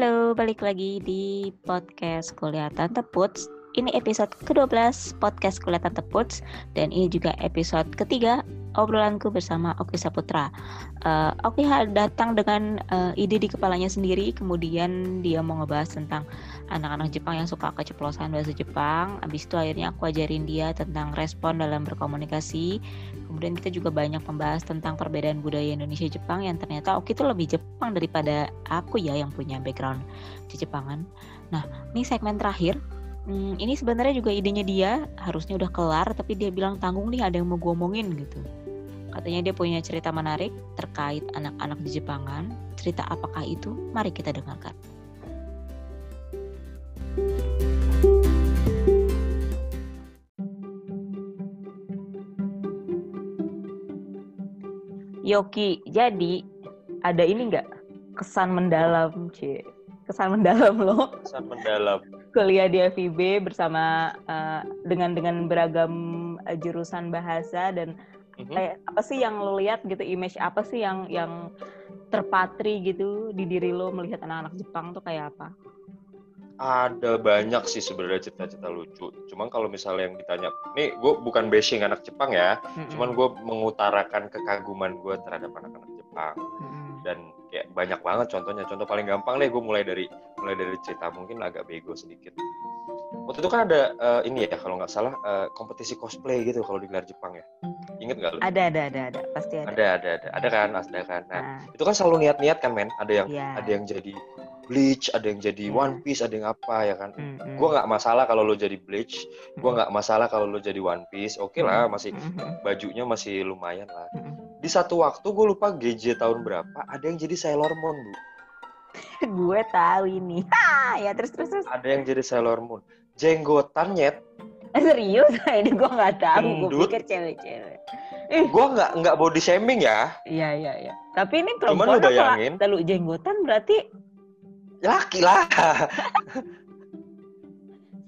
Halo, balik lagi di podcast Kuliah Tante Puts. Ini episode ke-12 podcast Kuliah Tante Puts dan ini juga episode ketiga obrolanku bersama Oki Saputra. Uh, Oki datang dengan uh, ide di kepalanya sendiri, kemudian dia mau ngebahas tentang anak-anak Jepang yang suka keceplosan bahasa Jepang. Abis itu akhirnya aku ajarin dia tentang respon dalam berkomunikasi. Kemudian kita juga banyak membahas tentang perbedaan budaya Indonesia Jepang yang ternyata Oki itu lebih Jepang daripada aku ya yang punya background di Jepangan. Nah, ini segmen terakhir hmm, ini sebenarnya juga idenya dia harusnya udah kelar tapi dia bilang tanggung nih ada yang mau gue omongin gitu Katanya dia punya cerita menarik terkait anak-anak di Jepangan. Cerita apakah itu? Mari kita dengarkan. Yoki, jadi ada ini nggak kesan mendalam, C? Kesan mendalam lo? Kesan mendalam. Kuliah di FIB bersama uh, dengan dengan beragam uh, jurusan bahasa dan hmm Kayak apa sih yang lo lihat gitu image apa sih yang yang terpatri gitu di diri lo melihat anak-anak Jepang tuh kayak apa? Ada banyak sih sebenarnya cerita-cerita lucu. Cuman kalau misalnya yang ditanya, nih gue bukan bashing anak Jepang ya, mm-hmm. cuman gue mengutarakan kekaguman gue terhadap anak-anak Jepang. Mm-hmm. Dan kayak banyak banget contohnya. Contoh paling gampang deh gue mulai dari mulai dari cerita mungkin agak bego sedikit waktu itu kan ada uh, ini ya kalau nggak salah uh, kompetisi cosplay gitu kalau digelar Jepang ya inget nggak lu? Ada ada ada ada pasti ada. Ada ada ada ada kan ada kan. Nah, nah. itu kan selalu niat-niat kan men. Ada yang yeah. ada yang jadi Bleach, ada yang jadi yeah. One Piece, ada yang apa ya kan. Mm -hmm. Gue nggak masalah kalau lo jadi Bleach, gue nggak masalah kalau lo jadi One Piece. Oke okay lah, masih mm -hmm. bajunya masih lumayan lah. Mm -hmm. Di satu waktu gue lupa GJ tahun berapa, ada yang jadi Sailor Moon bu. gue tahu ini. Ha, ya terus terus terus. Ada yang jadi Sailor Moon jenggotan nyet. Serius? Ini gue nggak tahu gue pikir cewek-cewek. Eh gue nggak nggak body shaming ya? Iya iya iya. Tapi ini perempuan Cuman bayangin. lalu jenggotan berarti laki lah.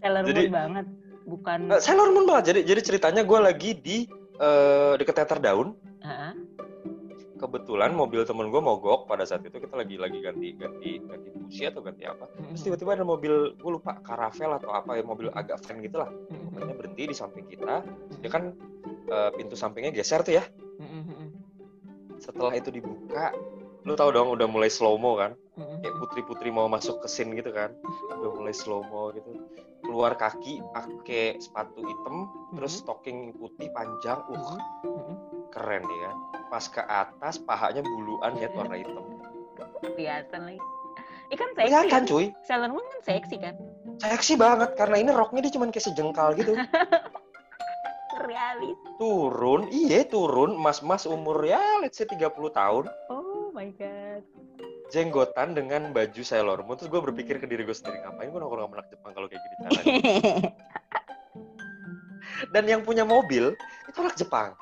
Sailor jadi, Moon banget bukan Sailor Moon banget. Jadi jadi ceritanya gue lagi di uh, deket teater daun. Uh -huh kebetulan mobil temen gue mogok pada saat itu kita lagi lagi ganti ganti ganti busi atau ganti apa. Terus tiba-tiba ada mobil gue lupa karavel atau apa ya mobil agak van gitu lah. Pokoknya berhenti di samping kita. Dia kan uh, pintu sampingnya geser tuh ya. Setelah itu dibuka lu tau dong udah mulai slow mo kan kayak putri-putri mau masuk ke scene gitu kan? Udah mulai slow mo gitu. Keluar kaki pakai sepatu hitam terus stocking putih panjang uh keren kan pas ke atas pahanya buluan ya warna hitam. Kelihatan lagi. Ikan seksi Kelihatan kan? cuy. Sailor Moon kan seksi kan? Seksi banget karena ini roknya dia cuma kayak sejengkal gitu. Realis. Turun iya turun. Mas-mas umur ya let's say 30 tahun. Oh my god. Jenggotan dengan baju Sailor Moon. Terus gue berpikir ke diri gue sendiri ngapain gue nongkrong sama anak Jepang kalau kayak gini caranya? Dan yang punya mobil itu anak Jepang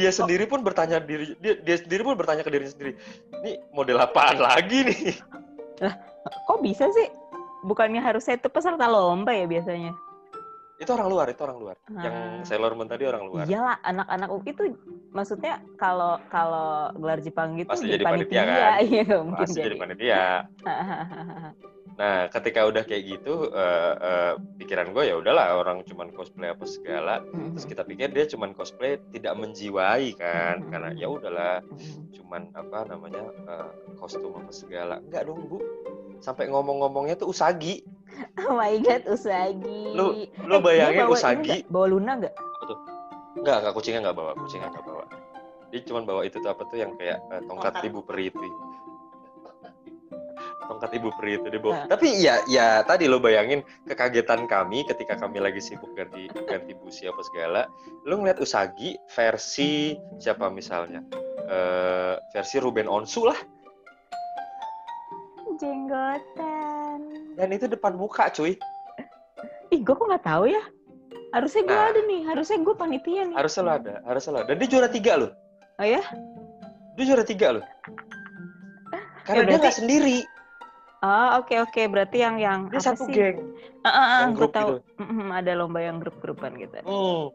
dia sendiri pun bertanya diri dia, dia sendiri pun bertanya ke dirinya sendiri ini model apaan lagi nih? Lah kok bisa sih? Bukannya harusnya itu peserta lomba ya biasanya? Itu orang luar itu orang luar. Hmm. yang Sailor Moon tadi orang luar. Iyalah anak-anak itu maksudnya kalau kalau gelar Jepang gitu pasti jadi panitia, panitia kan? iya, pasti jadi, jadi. panitia Nah, ketika udah kayak gitu, uh, uh, pikiran gue ya udahlah orang cuman cosplay apa segala. Mm-hmm. Terus kita pikir dia cuman cosplay tidak menjiwai kan, mm-hmm. karena ya udahlah, mm-hmm. cuman apa namanya uh, kostum apa segala. Enggak dong bu, sampai ngomong-ngomongnya tuh usagi. Oh my god, usagi. Lu lu eh, bayangin bawa usagi? Bawa Luna nggak? Betul. Enggak, enggak kucingnya nggak bawa, kucingnya nggak bawa. Dia cuma bawa itu tuh apa tuh yang kayak uh, tongkat ibu peri itu tongkat ibu peri itu dibawa. Nah. Tapi ya ya tadi lo bayangin kekagetan kami ketika kami lagi sibuk ganti ganti busi apa segala. Lo ngeliat Usagi versi siapa misalnya? Uh, versi Ruben Onsu lah. Jenggotan. Dan itu depan muka cuy. Ih, gue kok nggak tahu ya. Harusnya gue nah, ada nih, harusnya gue panitia nih. Harusnya lo ada, harusnya lo ada. Dan dia juara tiga loh. Oh ya? Dia juara tiga loh. Karena ya, dia nggak sendiri. Oh oke okay, oke okay. berarti yang yang Dia apa satu sih? geng. Uh, uh, uh, yang grup tahu. Gitu. ada lomba yang grup-grupan gitu. Hmm.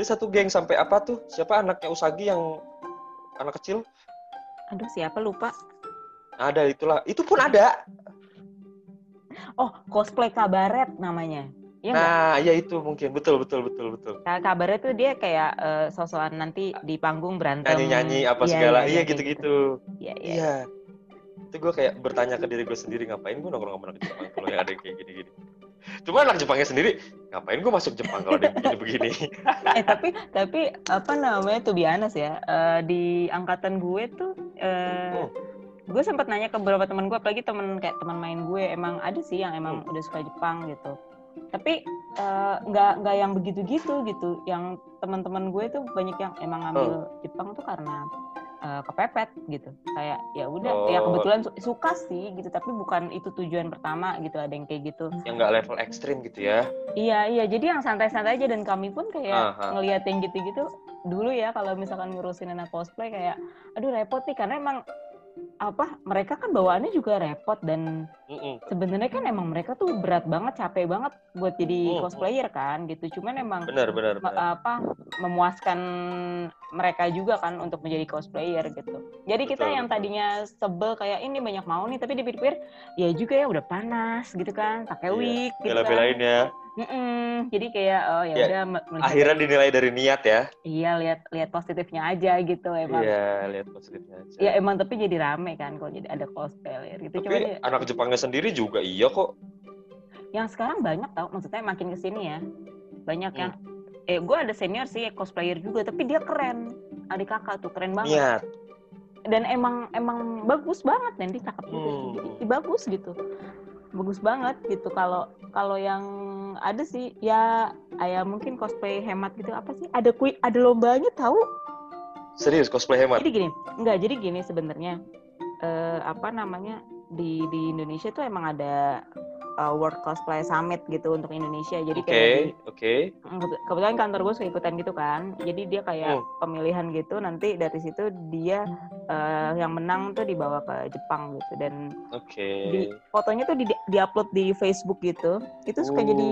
Dia satu geng sampai apa tuh? Siapa anaknya Usagi yang anak kecil? Aduh siapa lupa? Ada itulah. Itu pun ada. Oh, cosplay kabaret namanya. Ya nah, ya itu mungkin betul betul betul betul. Nah, kabaret tuh dia kayak uh, sosokan nanti di panggung berantem. Nyanyi-nyanyi apa ya, segala. Iya, ya, gitu-gitu. Iya, iya. Iya. Itu gue kayak bertanya ke diri gue sendiri ngapain gue nongkrong sama anak Jepang kalau yang ada yang kayak gini-gini. Cuma anak Jepangnya sendiri ngapain gue masuk Jepang kalau ada begini-begini. eh tapi tapi apa namanya tuh biasa ya uh, di angkatan gue tuh uh, hmm gue sempat nanya ke beberapa teman gue apalagi teman kayak teman main gue emang ada sih yang emang hmm. udah suka Jepang gitu tapi eh, nggak uh, nggak yang begitu-gitu gitu yang teman-teman gue tuh banyak yang emang ngambil oh. Jepang tuh karena uh, kepepet gitu. Kayak ya udah ya oh. ya kebetulan su suka sih gitu tapi bukan itu tujuan pertama gitu ada yang kayak gitu. Yang nggak level ekstrim gitu ya? Iya iya jadi yang santai-santai aja dan kami pun kayak uh ngelihat yang gitu-gitu dulu ya kalau misalkan ngurusin anak cosplay kayak aduh repot nih karena emang apa mereka kan bawaannya juga repot dan mm sebenarnya kan emang mereka tuh berat banget capek banget buat jadi mm -mm. cosplayer kan gitu cuman emang benar, benar, benar. apa memuaskan mereka juga kan untuk menjadi cosplayer gitu jadi Betul. kita yang tadinya sebel kayak ini banyak mau nih tapi dipikir ya juga ya udah panas gitu kan pakai iya. wig gitu Bela-belain kan. ya Mm-mm. Jadi kayak oh ya, ya udah. Akhirnya dinilai dari niat ya. Iya lihat lihat positifnya aja gitu emang. Iya lihat positifnya aja. Ya emang tapi jadi rame kan kalau jadi ada cosplayer gitu. Tapi Cuma anak Jepangnya sendiri juga iya kok. Yang sekarang banyak tau, maksudnya makin ke sini ya banyak hmm. yang. Eh gue ada senior sih cosplayer juga, tapi dia keren. Adik kakak tuh keren banget. Niat. Dan emang emang bagus banget nanti cakep juga. Hmm. Jadi bagus gitu bagus banget gitu kalau kalau yang ada sih ya ayah mungkin cosplay hemat gitu apa sih ada kui ada lombanya tahu serius cosplay hemat jadi gini enggak jadi gini sebenarnya uh, apa namanya di di Indonesia tuh emang ada uh, World Cosplay Summit gitu untuk Indonesia. Jadi okay, kayak oke. Okay. Kebetulan kantor gue suka ikutan gitu kan. Jadi dia kayak hmm. pemilihan gitu. Nanti dari situ dia uh, yang menang tuh dibawa ke Jepang gitu dan okay. di fotonya tuh di diupload di Facebook gitu. Itu suka uh. jadi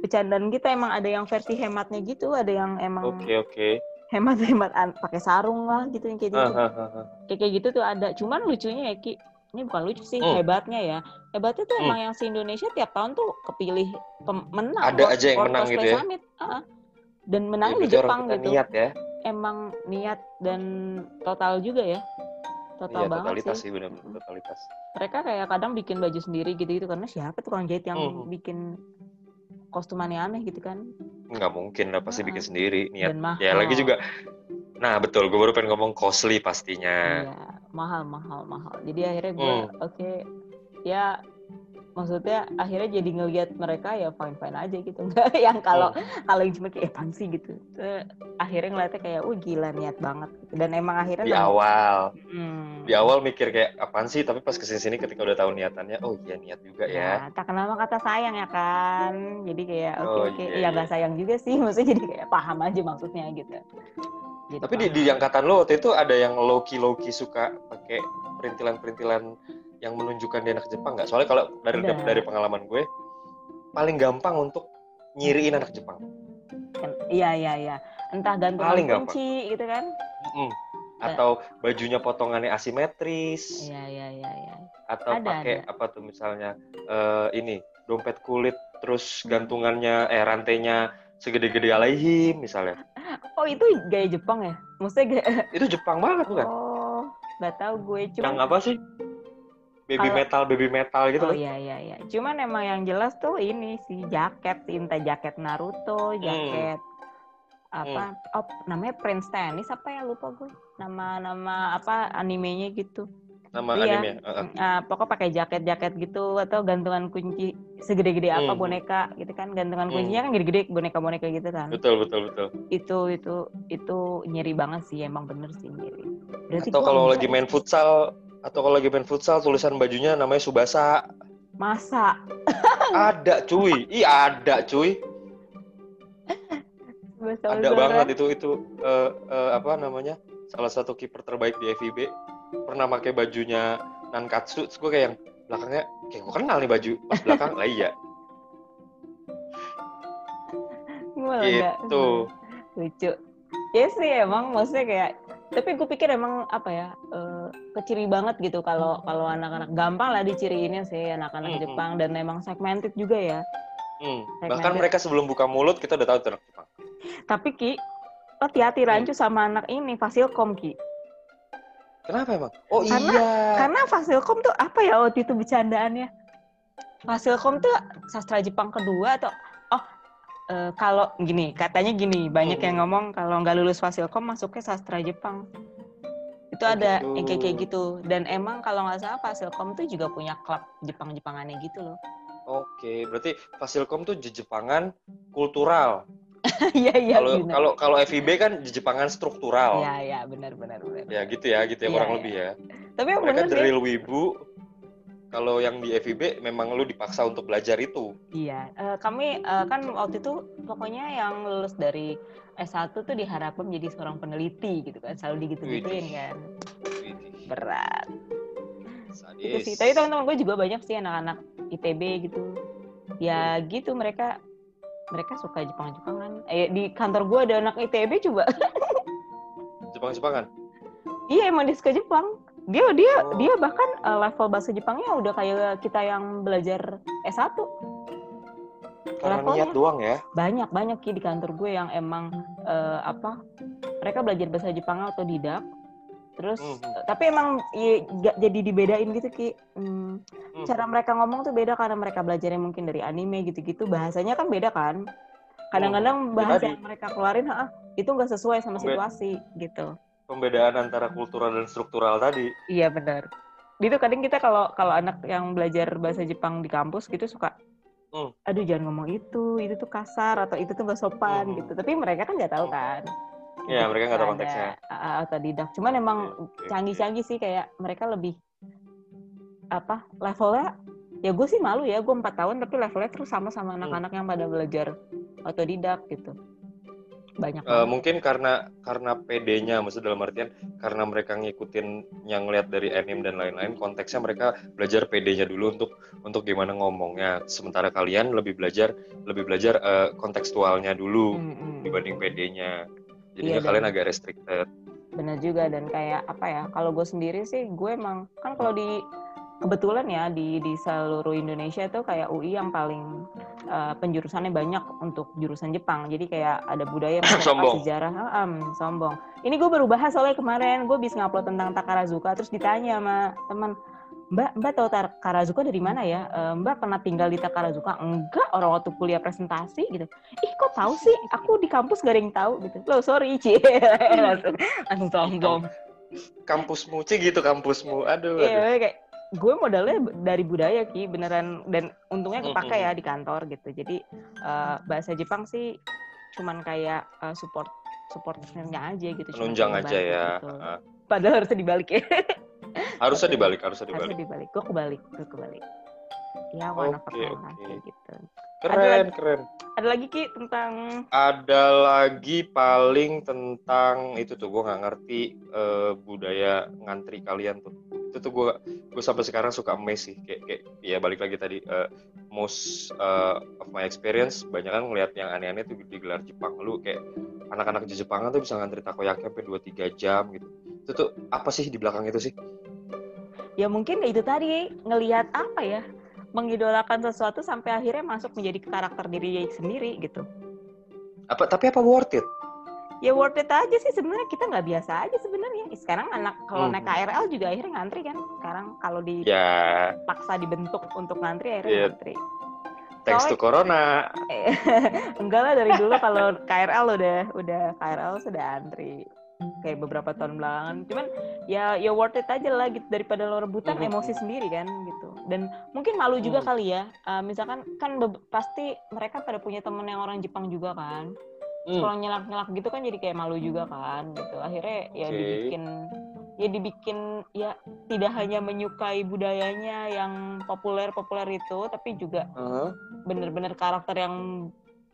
bercandaan kita emang ada yang versi hematnya gitu, ada yang emang Oke, okay, oke. Okay hemat-hemat pakai sarung lah gitu yang kayak gitu. Uh, uh, uh, kayak kayak gitu tuh ada. Cuman lucunya ya Ki, ini bukan lucu sih hmm. hebatnya ya. Hebatnya tuh hmm. emang yang si Indonesia tiap tahun tuh kepilih pemenang ada aja yang menang gitu ya? Summit. Uh, dan menang ya, di Jepang gitu. niat ya. Emang niat dan total juga ya. Total iya, banget totalitas sih, sih benar-benar totalitas. Mereka kayak kadang bikin baju sendiri gitu gitu karena siapa tukang jahit yang hmm. bikin kostum aneh-aneh gitu kan? Nggak mungkin lah pasti uh, bikin sendiri niat. ya lagi juga Nah betul, gue baru pengen ngomong costly pastinya. Iya, mahal, mahal, mahal. Jadi akhirnya gue, hmm. oke, okay, ya maksudnya akhirnya jadi ngelihat mereka ya fine fine aja gitu nggak yang kalau hmm. kalau yang cuma kayak eh, sih gitu Terus, akhirnya ngeliatnya kayak wah gila niat banget dan emang akhirnya di awal hmm. di awal mikir kayak apaan sih tapi pas ke sini sini ketika udah tahu niatannya oh iya niat juga ya, ya tak kenal kata sayang ya kan jadi kayak oke okay, oh, oke okay. iya, ya nggak iya. sayang juga sih maksudnya jadi kayak paham aja maksudnya gitu Gitu. Tapi di, di angkatan lo waktu itu ada yang loki loki suka pakai perintilan-perintilan yang menunjukkan dia anak Jepang nggak? Soalnya kalau dari Udah. dari pengalaman gue paling gampang untuk nyiriin anak Jepang. Iya iya iya. Entah gantungan paling kunci gampang. gitu kan? Mm -hmm. Atau bajunya potongannya asimetris. Iya iya iya. Ya. Atau ada, pakai ada. apa tuh misalnya uh, ini dompet kulit terus gantungannya eh rantainya segede-gede alaihim misalnya. Oh itu gaya Jepang ya? Maksudnya gaya... Itu Jepang banget bukan? Oh, nggak tahu gue cuma. Yang apa sih? Baby Kalo... metal, baby metal gitu. Oh iya iya iya. Cuman emang yang jelas tuh ini sih jaket, sih entah jaket Naruto, hmm. jaket hmm. apa? Hmm. Oh namanya Prince Tennis apa ya lupa gue. Nama-nama apa animenya gitu nama iya. anime uh, uh. Uh, pokok pakai jaket-jaket gitu atau gantungan kunci segede-gede apa hmm. boneka gitu kan. Gantungan hmm. kuncinya kan gede-gede boneka-boneka gitu kan. Betul betul betul. Itu itu itu nyeri banget sih emang bener sih nyeri. Berarti atau kalau lagi main futsal atau kalau lagi main futsal tulisan bajunya namanya Subasa. Masa? Ada cuy. Iya ada cuy. Ada banget itu itu uh, uh, apa namanya salah satu kiper terbaik di FIB pernah pakai bajunya Nankatsu, terus gue kayak yang belakangnya kayak gue kenal nih baju pas belakang lah iya. Gitu. lucu. Ya sih emang maksudnya kayak tapi gue pikir emang apa ya uh, keciri banget gitu kalau kalau anak-anak gampang lah diciriinnya sih anak-anak hmm, Jepang dan emang segmented juga ya. Hmm. bahkan mereka sebelum buka mulut kita udah tahu anak Jepang. Tapi ki hati-hati rancu sama anak ini Fasilkom ki kenapa emang oh karena, iya karena Fasilkom tuh apa ya waktu itu bercandaannya Fasilkom tuh sastra Jepang kedua atau uh, kalau gini katanya gini banyak hmm. yang ngomong kalau nggak lulus fasilkom masuknya sastra Jepang itu oh, ada gitu. yang kayak kayak gitu dan emang kalau nggak salah fasilkom tuh juga punya klub Jepang Jepangannya gitu loh Oke, berarti Fasilkom tuh Jepangan kultural. Iya iya. Kalau kalau kalau FIB kan Jepangan struktural. Iya iya benar benar benar. Ya gitu ya, gitu ya, ya kurang ya. lebih ya. Tapi mereka drill wibu, kalau yang di FIB memang lu dipaksa untuk belajar itu. Iya, uh, kami uh, kan waktu itu pokoknya yang lulus dari S1 tuh diharapkan menjadi seorang peneliti gitu kan, selalu digitu-gituin kan. Berat. Sadis. Itu sih. Tapi teman-teman gue juga banyak sih anak-anak ITB gitu. Ya gitu mereka mereka suka Jepang-Jepangan. Eh di kantor gue ada anak ITB coba. Jepang-Jepangan? Iya emang dia suka Jepang dia dia oh. dia bahkan uh, level bahasa Jepangnya udah kayak kita yang belajar S1 karena Levelnya. niat doang ya banyak banyak ki di kantor gue yang emang uh, apa mereka belajar bahasa Jepang atau tidak terus mm -hmm. tapi emang ya, gak jadi dibedain gitu ki hmm, mm. cara mereka ngomong tuh beda karena mereka belajarnya mungkin dari anime gitu-gitu bahasanya kan beda kan kadang-kadang bahasa yang mereka keluarin ah, itu nggak sesuai sama situasi gitu pembedaan antara kultural dan struktural tadi. Iya benar. Itu kadang kita kalau kalau anak yang belajar bahasa Jepang di kampus gitu suka, hmm. aduh jangan ngomong itu, itu tuh kasar atau itu tuh gak sopan hmm. gitu. Tapi mereka kan nggak tahu kan. Iya mereka nggak tahu konteksnya. Atau tidak. Cuman emang canggih-canggih sih kayak mereka lebih apa levelnya ya gue sih malu ya gue empat tahun tapi levelnya terus sama sama hmm. anak-anak yang pada belajar otodidak gitu banyak uh, mungkin karena karena PD-nya maksud dalam artian karena mereka ngikutin yang lihat dari anime dan lain-lain konteksnya mereka belajar PD-nya dulu untuk untuk gimana ngomongnya sementara kalian lebih belajar lebih belajar uh, kontekstualnya dulu hmm, hmm. dibanding PD-nya jadinya iya, kalian agak restricted benar juga dan kayak apa ya kalau gue sendiri sih gue emang kan kalau di kebetulan ya di di seluruh Indonesia itu kayak UI yang paling uh, penjurusannya banyak untuk jurusan Jepang. Jadi kayak ada budaya, sombong. sejarah, um, sombong. Ini gue baru bahas soalnya kemarin gue bisa ngupload tentang Takarazuka terus ditanya sama teman Mbak, Mbak tahu Takarazuka dari mana ya? Eh, Mbak pernah tinggal di Takarazuka? Enggak, orang waktu kuliah presentasi gitu. Ih, kok tahu sih? Aku di kampus gak ada yang tahu gitu. Loh, sorry, Ci. langsung, langsung sombong. Kampusmu, Ci gitu kampusmu. Aduh. Iya, kayak gue modalnya dari budaya ki beneran dan untungnya kepake ya di kantor gitu jadi uh, bahasa Jepang sih cuman kayak uh, support supportnya aja gitu nunjang aja ya gitu. padahal harusnya dibalik ya harusnya dibalik harusnya dibalik harusnya dibalik gue kebalik gue kebalik ya warna okay, okay. gitu Keren, ada lagi, keren. Ada lagi Ki tentang Ada lagi paling tentang itu tuh gue nggak ngerti uh, budaya ngantri kalian tuh. Itu tuh gue gue sampai sekarang suka amazed sih kayak kayak ya balik lagi tadi uh, most uh, of my experience banyak kan ngeliat yang aneh-aneh tuh digelar Jepang lu kayak anak-anak di Jepang tuh bisa ngantri takoyaki sampai 2 3 jam gitu. Itu tuh apa sih di belakang itu sih? Ya mungkin itu tadi ngelihat apa ya? mengidolakan sesuatu sampai akhirnya masuk menjadi karakter diri sendiri gitu. Apa tapi apa worth it? Ya worth it aja sih sebenarnya kita nggak biasa aja sebenarnya. Sekarang anak kalau hmm. naik KRL juga akhirnya ngantri kan. Sekarang kalau di ya. paksa dibentuk untuk ngantri akhirnya yeah. ngantri. Thanks to corona. enggak lah dari dulu kalau KRL udah udah KRL sudah antri kayak beberapa tahun belakangan cuman ya ya worth it aja lah gitu daripada lo rebutan mm -hmm. emosi sendiri kan gitu dan mungkin malu juga mm. kali ya uh, misalkan kan pasti mereka pada punya temen yang orang Jepang juga kan mm. kalau nyelak nyelak gitu kan jadi kayak malu juga kan gitu akhirnya ya okay. dibikin ya dibikin ya tidak hanya menyukai budayanya yang populer populer itu tapi juga uh -huh. bener-bener karakter yang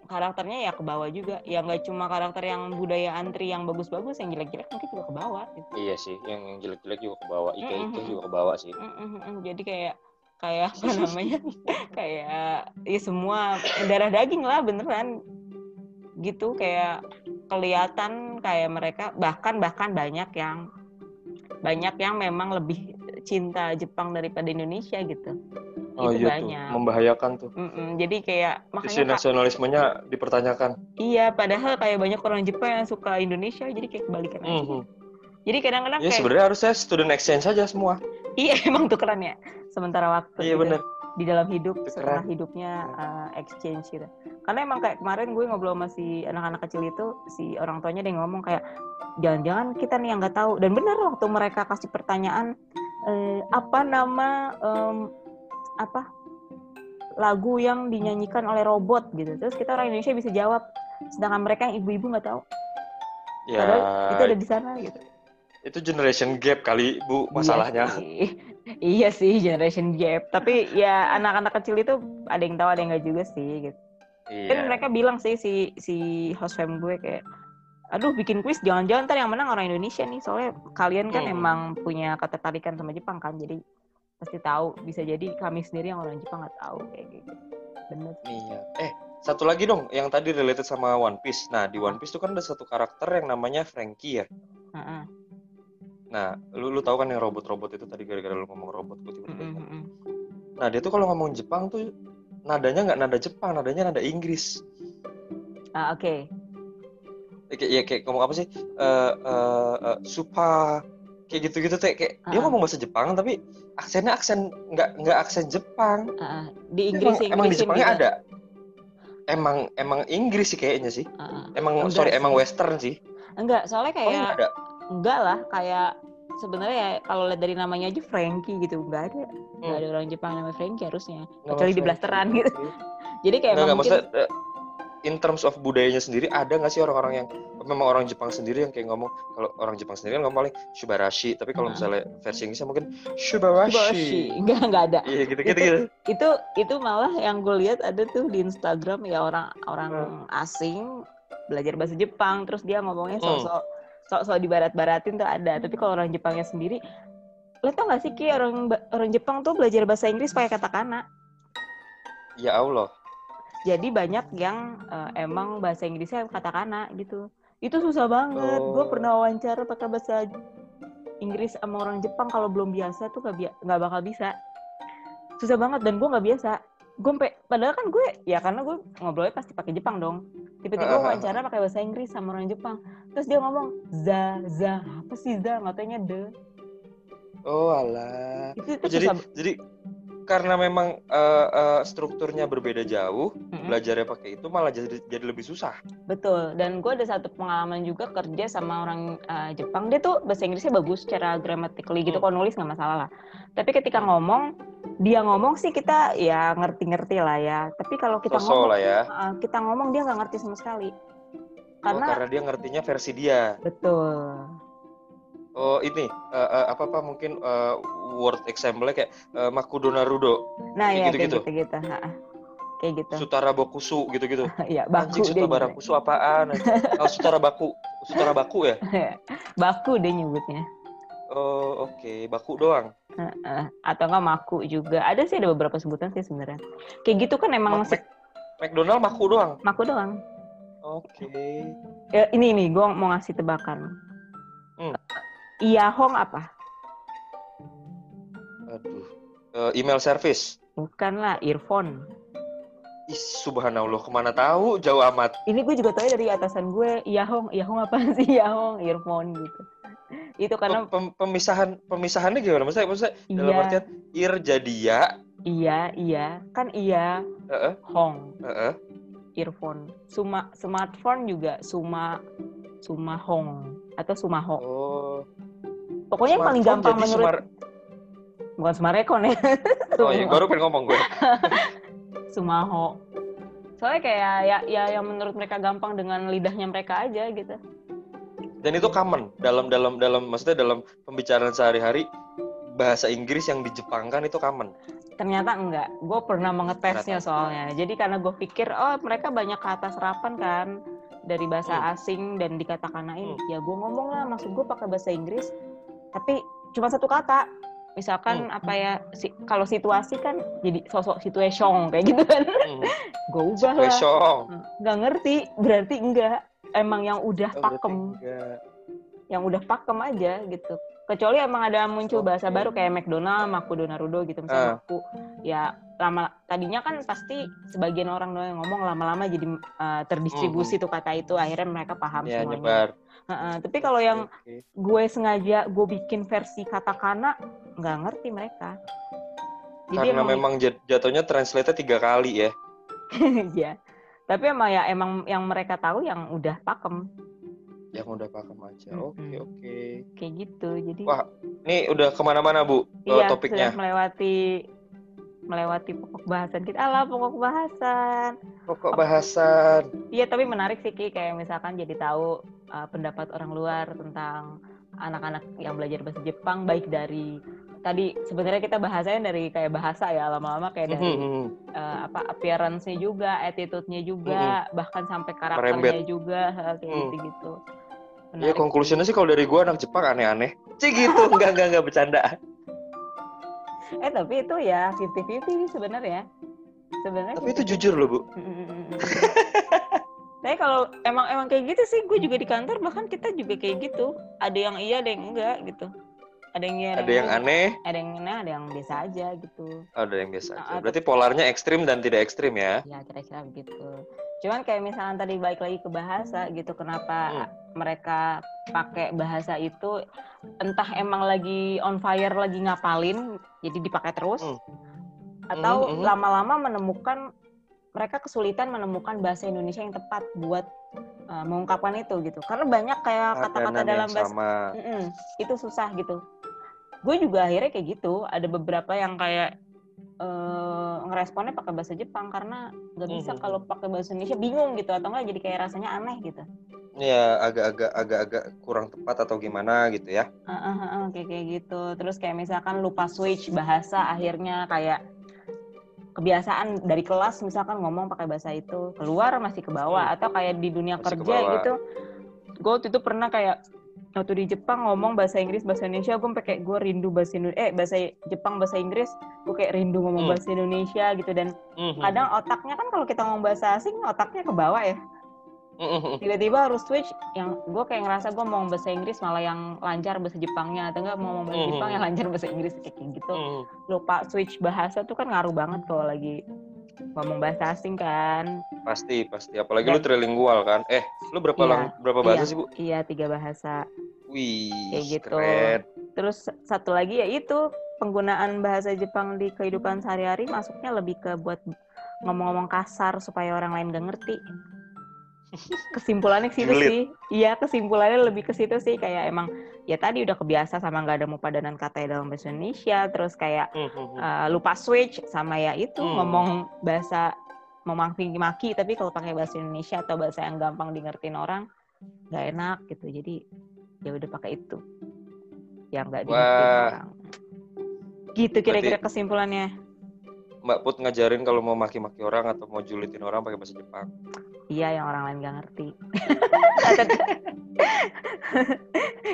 karakternya ya ke bawah juga ya nggak cuma karakter yang budaya antri yang bagus-bagus yang jelek-jelek mungkin juga ke bawah gitu. iya sih yang, yang jelek-jelek juga ke bawah Ika mm -hmm. itu juga ke bawah sih mm -hmm. jadi kayak kayak apa namanya kayak ya semua darah daging lah beneran gitu kayak kelihatan kayak mereka bahkan bahkan banyak yang banyak yang memang lebih cinta Jepang daripada Indonesia gitu. Oh itu iya banyak. tuh, membahayakan tuh. Mm-mm, jadi kayak Sisi makanya Kak, nasionalismenya dipertanyakan. iya padahal kayak banyak orang Jepang yang suka Indonesia jadi kayak kebalikan aja. Mhm. Jadi kadang-kadang Ya kayak sebenarnya harusnya student exchange saja semua. iya emang tukeran ya sementara waktu Iya gitu. benar. di dalam hidup Tukeran. setelah hidupnya uh, exchange gitu. Karena emang kayak kemarin gue ngobrol sama si anak-anak kecil itu si orang tuanya dia ngomong kayak jangan-jangan kita nih yang nggak tahu dan benar waktu mereka kasih pertanyaan eh, apa nama em, apa lagu yang dinyanyikan oleh robot gitu terus kita orang Indonesia bisa jawab sedangkan mereka yang ibu-ibu nggak tahu Ya padahal itu ada di sana gitu itu generation gap kali Bu masalahnya. Iya sih. iya sih generation gap. Tapi ya anak-anak kecil itu ada yang tahu ada yang nggak juga sih gitu. Iya. Kan mereka bilang sih si si host fam gue kayak aduh bikin kuis jangan-jangan ntar yang menang orang Indonesia nih soalnya kalian kan Hmm. emang punya ketertarikan sama Jepang kan jadi pasti tahu bisa jadi kami sendiri yang orang Jepang nggak tahu kayak gitu bener Iya. Eh, satu lagi dong yang tadi related sama One Piece. Nah, di One Piece tuh kan ada satu karakter yang namanya Frankie ya. Nah, lu lu tahu kan yang robot-robot itu tadi gara-gara lu ngomong robot gue tiba-tiba ingat. mm-mm. Nah, dia tuh kalau ngomong Jepang tuh nadanya nggak nada Jepang, nadanya nada Inggris. ah oke Ya, kayak, ya, kayak ngomong apa sih? Eh eh, eh, supa kayak gitu-gitu tuh kayak dia Ah. ngomong bahasa Jepang tapi aksennya aksen nggak nggak aksen Jepang. Ah. di Inggris emang, emang di Jepangnya gitu. ada. Emang emang Inggris sih kayaknya sih. Ah. Emang Enggak sorry sih. emang Western sih. enggak soalnya Oh, kayak ada. enggak lah kayak sebenarnya ya kalau lihat dari namanya aja Frankie gitu enggak ada enggak Hmm. ada orang Jepang namanya Frankie harusnya Nama kecuali di blasteran gitu jadi kayak Enggak, emang enggak, mungkin maksudnya eh, in terms of budayanya sendiri ada nggak sih orang-orang yang memang orang Jepang sendiri yang kayak ngomong kalau orang Jepang sendiri kan ngomong paling shubarashi tapi kalau Heeh. misalnya versi Inggrisnya mungkin Boshi. shubarashi enggak enggak ada iya gitu gitu itu, gitu itu itu malah yang gue lihat ada tuh di Instagram ya orang orang Hmm. asing belajar bahasa Jepang terus dia ngomongnya Hmm. sok-sok sok-sok di barat-baratin tuh ada tapi kalau orang Jepangnya sendiri lo tau gak sih Ki orang orang Jepang tuh belajar bahasa Inggris pakai katakana ya Allah jadi banyak yang eh, emang bahasa Inggrisnya katakana gitu itu susah banget. Gue Oh. pernah wawancara pakai bahasa Inggris sama orang Jepang kalau belum biasa tuh nggak bia- nggak bakal bisa. Susah banget dan gue nggak biasa. Gue padahal kan gue ya karena gue ngobrolnya pasti pakai Jepang dong. Tiba-tiba wawancara pakai bahasa Inggris sama orang Jepang. Terus dia ngomong za za. Apa sih za? Nggak taunya de. Oh alah. Itu, itu Oh, jadi susah jadi karena memang eh, eh, strukturnya berbeda jauh Mm-mm. belajarnya pakai itu malah jadi jadi lebih susah Betul, dan gue ada satu pengalaman juga kerja sama orang uh, Jepang. Dia tuh bahasa Inggrisnya bagus secara grammatically gitu, kalau nulis nggak masalah lah. Tapi ketika ngomong, dia ngomong sih kita ya ngerti-ngerti lah ya. Tapi kalau kita sosok ngomong, lah ya uh, kita ngomong dia nggak ngerti sama sekali. Oh, Karena karena dia ngertinya versi dia betul, oh ini eh, eh, apa apa mungkin eh, word example kayak eh, Makudo Naruto nah Kayak ya kayak gitu-gitu. gitu-gitu, Ha-ha. kayak gitu. Sutara Bokusu gitu-gitu ya baku Anjing Sutara. Barakusu apaan? Oh, Sutara Baku. Sutara Baku ya? baku dia nyebutnya. Oh, oke. Baku doang. Heeh. Atau nggak maku juga. Ada sih ada beberapa sebutan sih sebenarnya. Kayak gitu kan emang Mac- McDonald Maku doang. maku doang. Oke. Ya, ini ini gue mau ngasih tebakan. Hmm. Iyahong apa? Aduh. Eh, email service. Bukan lah, earphone. Ih, subhanallah, ke mana tahu? Jauh amat. Ini gue juga tahu dari atasan gue, Iyahong, Iyahong apa sih Iyahong, earphone gitu. Itu karena Pem- pem- pemisahan pemisahannya gimana? Maksudnya, maksudnya dalam iya, artian ir jadi ya. iya, iya, kan iya, Heeh, hong, heeh. earphone. Suma, smartphone juga suma, suma hong atau sumaho. Oh. Pokoknya yang paling gampang menurut, smart- bukan smarekon ya, Oh, iya, baru pengen ngomong gue. sumaho. Soalnya kayak ya, ya yang menurut mereka gampang dengan lidahnya mereka aja gitu. Dan itu common dalam dalam dalam maksudnya dalam pembicaraan sehari-hari bahasa Inggris yang dijepangkan itu common. Ternyata enggak. Gue pernah mengetesnya Ternyata. soalnya. Jadi karena gue pikir, oh mereka banyak kata serapan kan dari bahasa Hmm. asing dan dikata-kanain. Hmm. Ya gue ngomong lah, maksud gue pakai bahasa Inggris. Tapi cuma satu kata. Misalkan Hmm. apa ya, si, kalau situasi kan jadi sosok situation kayak gitu kan. Hmm. gue ubah lah. Situation. Nggak ngerti, berarti enggak. emang yang udah Oh, pakem yang udah pakem aja gitu kecuali emang ada muncul bahasa Oke. baru kayak McDonald, Makudo Naruto gitu misalnya Ah. Maku ya lama tadinya kan pasti sebagian orang doang yang ngomong lama-lama jadi uh, terdistribusi tuh kata itu akhirnya mereka paham Ya, semuanya nyebar. Heeh, tapi kalau yang gue sengaja gue bikin versi katakana nggak ngerti mereka jadi Karena emang memang jat- jatuhnya translate-nya tiga kali ya. ya tapi emang ya emang yang mereka tahu yang udah pakem Yang udah pakem aja. Oke, Mm-mm. oke. kayak gitu jadi Wah, Nih udah ke mana-mana Bu iya topiknya. sudah melewati melewati pokok bahasan kita alah pokok bahasan Pokok bahasan. iya tapi menarik sih Ki kayak misalkan jadi tahu uh, pendapat orang luar tentang anak-anak yang belajar bahasa Jepang baik dari tadi sebenarnya kita bahasanya dari kayak bahasa ya lama-lama kayak dari Mhm. uh, apa appearance-nya juga, attitude-nya juga, bahkan sampai karakternya Merembet. juga kayak Hmm. gitu-gitu. Ya Menarik. konklusinya sih kalau dari gua anak Jepang aneh-aneh. Cih gitu, enggak enggak enggak bercanda. Eh tapi itu ya 50-50 sih sebenarnya. Sebenarnya. Tapi itu 50-50. jujur loh Bu. Tapi kalau emang emang kayak gitu sih, gue juga di kantor bahkan kita juga kayak gitu. Ada yang iya, ada yang enggak gitu. Ada yang iya, Ada yang enggak. aneh, ada yang aneh, ada yang biasa aja gitu. ada yang biasa aja. Ah, Berarti polarnya ekstrim dan tidak ekstrim ya. Ya kira-kira begitu. Cuman kayak misalnya tadi balik lagi ke bahasa gitu, kenapa Hmm. mereka pakai bahasa itu entah emang lagi on fire lagi ngapalin, jadi dipakai terus, Hmm. atau Hmm, hmm. lama-lama menemukan mereka kesulitan menemukan bahasa Indonesia yang tepat buat uh, mengungkapkan itu gitu. Karena banyak kayak kata-kata dalam bahasa sama. Itu susah gitu. Gue juga akhirnya kayak gitu. Ada beberapa yang kayak eh ngeresponnya pakai bahasa Jepang karena nggak bisa Mhm. kalau pakai bahasa Indonesia bingung gitu atau enggak jadi kayak rasanya aneh gitu. Ya agak-agak agak-agak kurang tepat atau gimana gitu ya. Heeh, heeh, kayak kayak gitu. Terus kayak misalkan lupa switch bahasa akhirnya kayak kebiasaan dari kelas misalkan ngomong pakai bahasa itu keluar masih ke bawah atau kayak di dunia Hmm. Masih ke kerja gitu. Gue waktu itu pernah kayak waktu di Jepang ngomong bahasa Inggris bahasa Indonesia gue kayak gue rindu bahasa Indonesia eh bahasa Jepang bahasa Inggris gue kayak rindu ngomong Hmm. bahasa Indonesia gitu dan Mhm. kadang otaknya kan kalau kita ngomong bahasa asing otaknya ke bawah ya Mhm. tiba-tiba harus switch yang gue kayak ngerasa gue mau ngomong bahasa Inggris malah yang lancar bahasa Jepangnya atau enggak mau ngomong bahasa Mhm. Jepang yang lancar bahasa Inggris kayak gitu Mhm. lupa switch bahasa tuh kan ngaruh banget kalau lagi ngomong bahasa asing kan Pasti pasti. Apalagi Dan- lu trilingual kan. Eh, lu berapa Iya, lang- berapa bahasa iya. sih Bu? iya tiga bahasa Wih, Kayak gitu. keren. terus satu lagi ya itu penggunaan bahasa Jepang di kehidupan sehari-hari masuknya lebih ke buat ngomong-ngomong kasar supaya orang lain gak ngerti kesimpulannya ke situ sih. Iya kesimpulannya lebih ke situ sih. Kayak emang ya tadi udah kebiasa sama nggak ada padanan kata dalam bahasa Indonesia. Terus kayak uh, lupa switch sama ya itu Hmm. ngomong bahasa memaki-maki tapi kalau pakai bahasa Indonesia atau bahasa yang gampang di ngertiin orang nggak enak gitu. Jadi ya udah pakai itu. Yang nggak orang. Gitu kira-kira kesimpulannya. Mbak Put ngajarin kalau mau maki-maki orang atau mau julitin orang pakai bahasa Jepang. Iya yang orang lain nggak ngerti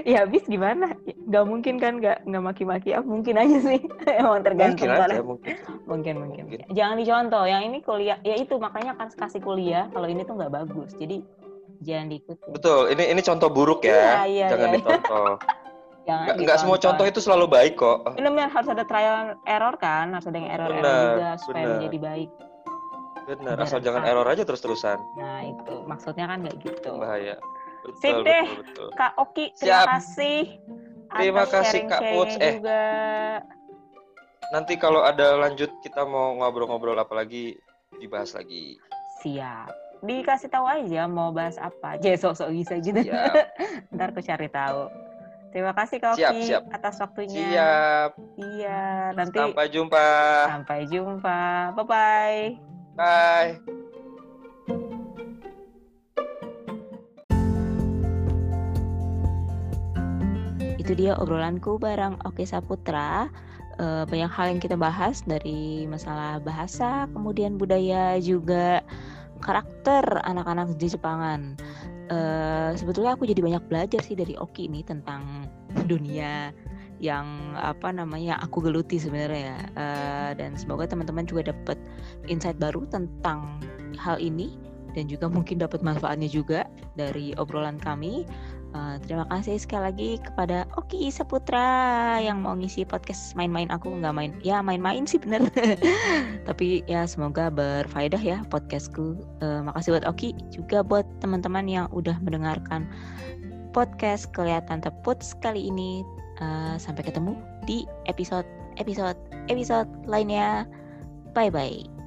ya habis gimana nggak mungkin kan nggak nggak maki-maki ah mungkin aja sih emang tergantung Mungkin aja mungkin. mungkin mungkin Mungkin. jangan dicontoh yang ini kuliah ya itu makanya kan kasih kuliah kalau ini tuh nggak bagus jadi jangan diikuti Betul, ini ini contoh buruk ya. Iya, iya, Jangan iya. dicontoh. jangan Nggak, nggak semua contoh itu selalu baik kok. ini memang harus ada trial error kan harus ada yang error error Benar, juga supaya benar. menjadi baik Benar, asal jangan apa? error aja terus-terusan. nah itu maksudnya kan nggak gitu Bahaya. Sip Betul, deh. betul, betul. kak Oki terima Siap. kasih Terima kasih, Kak Puts. Eh. juga Nanti kalau ada lanjut kita mau ngobrol-ngobrol apa lagi dibahas lagi. siap dikasih tahu aja mau bahas apa jadi sok-sok bisa gitu Siap. ntar aku cari tahu terima kasih Kak Oki Siap, siap. atas waktunya Siap. iya nanti Sampai jumpa. sampai jumpa bye bye Bye. itu dia obrolanku bareng Oke Saputra. Eh, banyak hal yang kita bahas dari masalah bahasa, kemudian budaya juga karakter anak-anak di Jepangan. Eh, sebetulnya aku jadi banyak belajar sih dari Oki ini tentang dunia yang apa namanya aku geluti sebenarnya ya. Eh, dan semoga teman-teman juga dapat insight baru tentang hal ini dan juga mungkin dapat manfaatnya juga. dari obrolan kami. Uh, terima kasih sekali lagi kepada Oki Saputra yang mau ngisi podcast main-main aku. Nggak main ya main-main sih bener. Tapi ya semoga berfaedah ya podcastku. Uh, makasih buat Oki. Juga buat teman-teman yang udah mendengarkan podcast kelihatan teput sekali ini. Uh, sampai ketemu di episode episode episode lainnya. Bye bye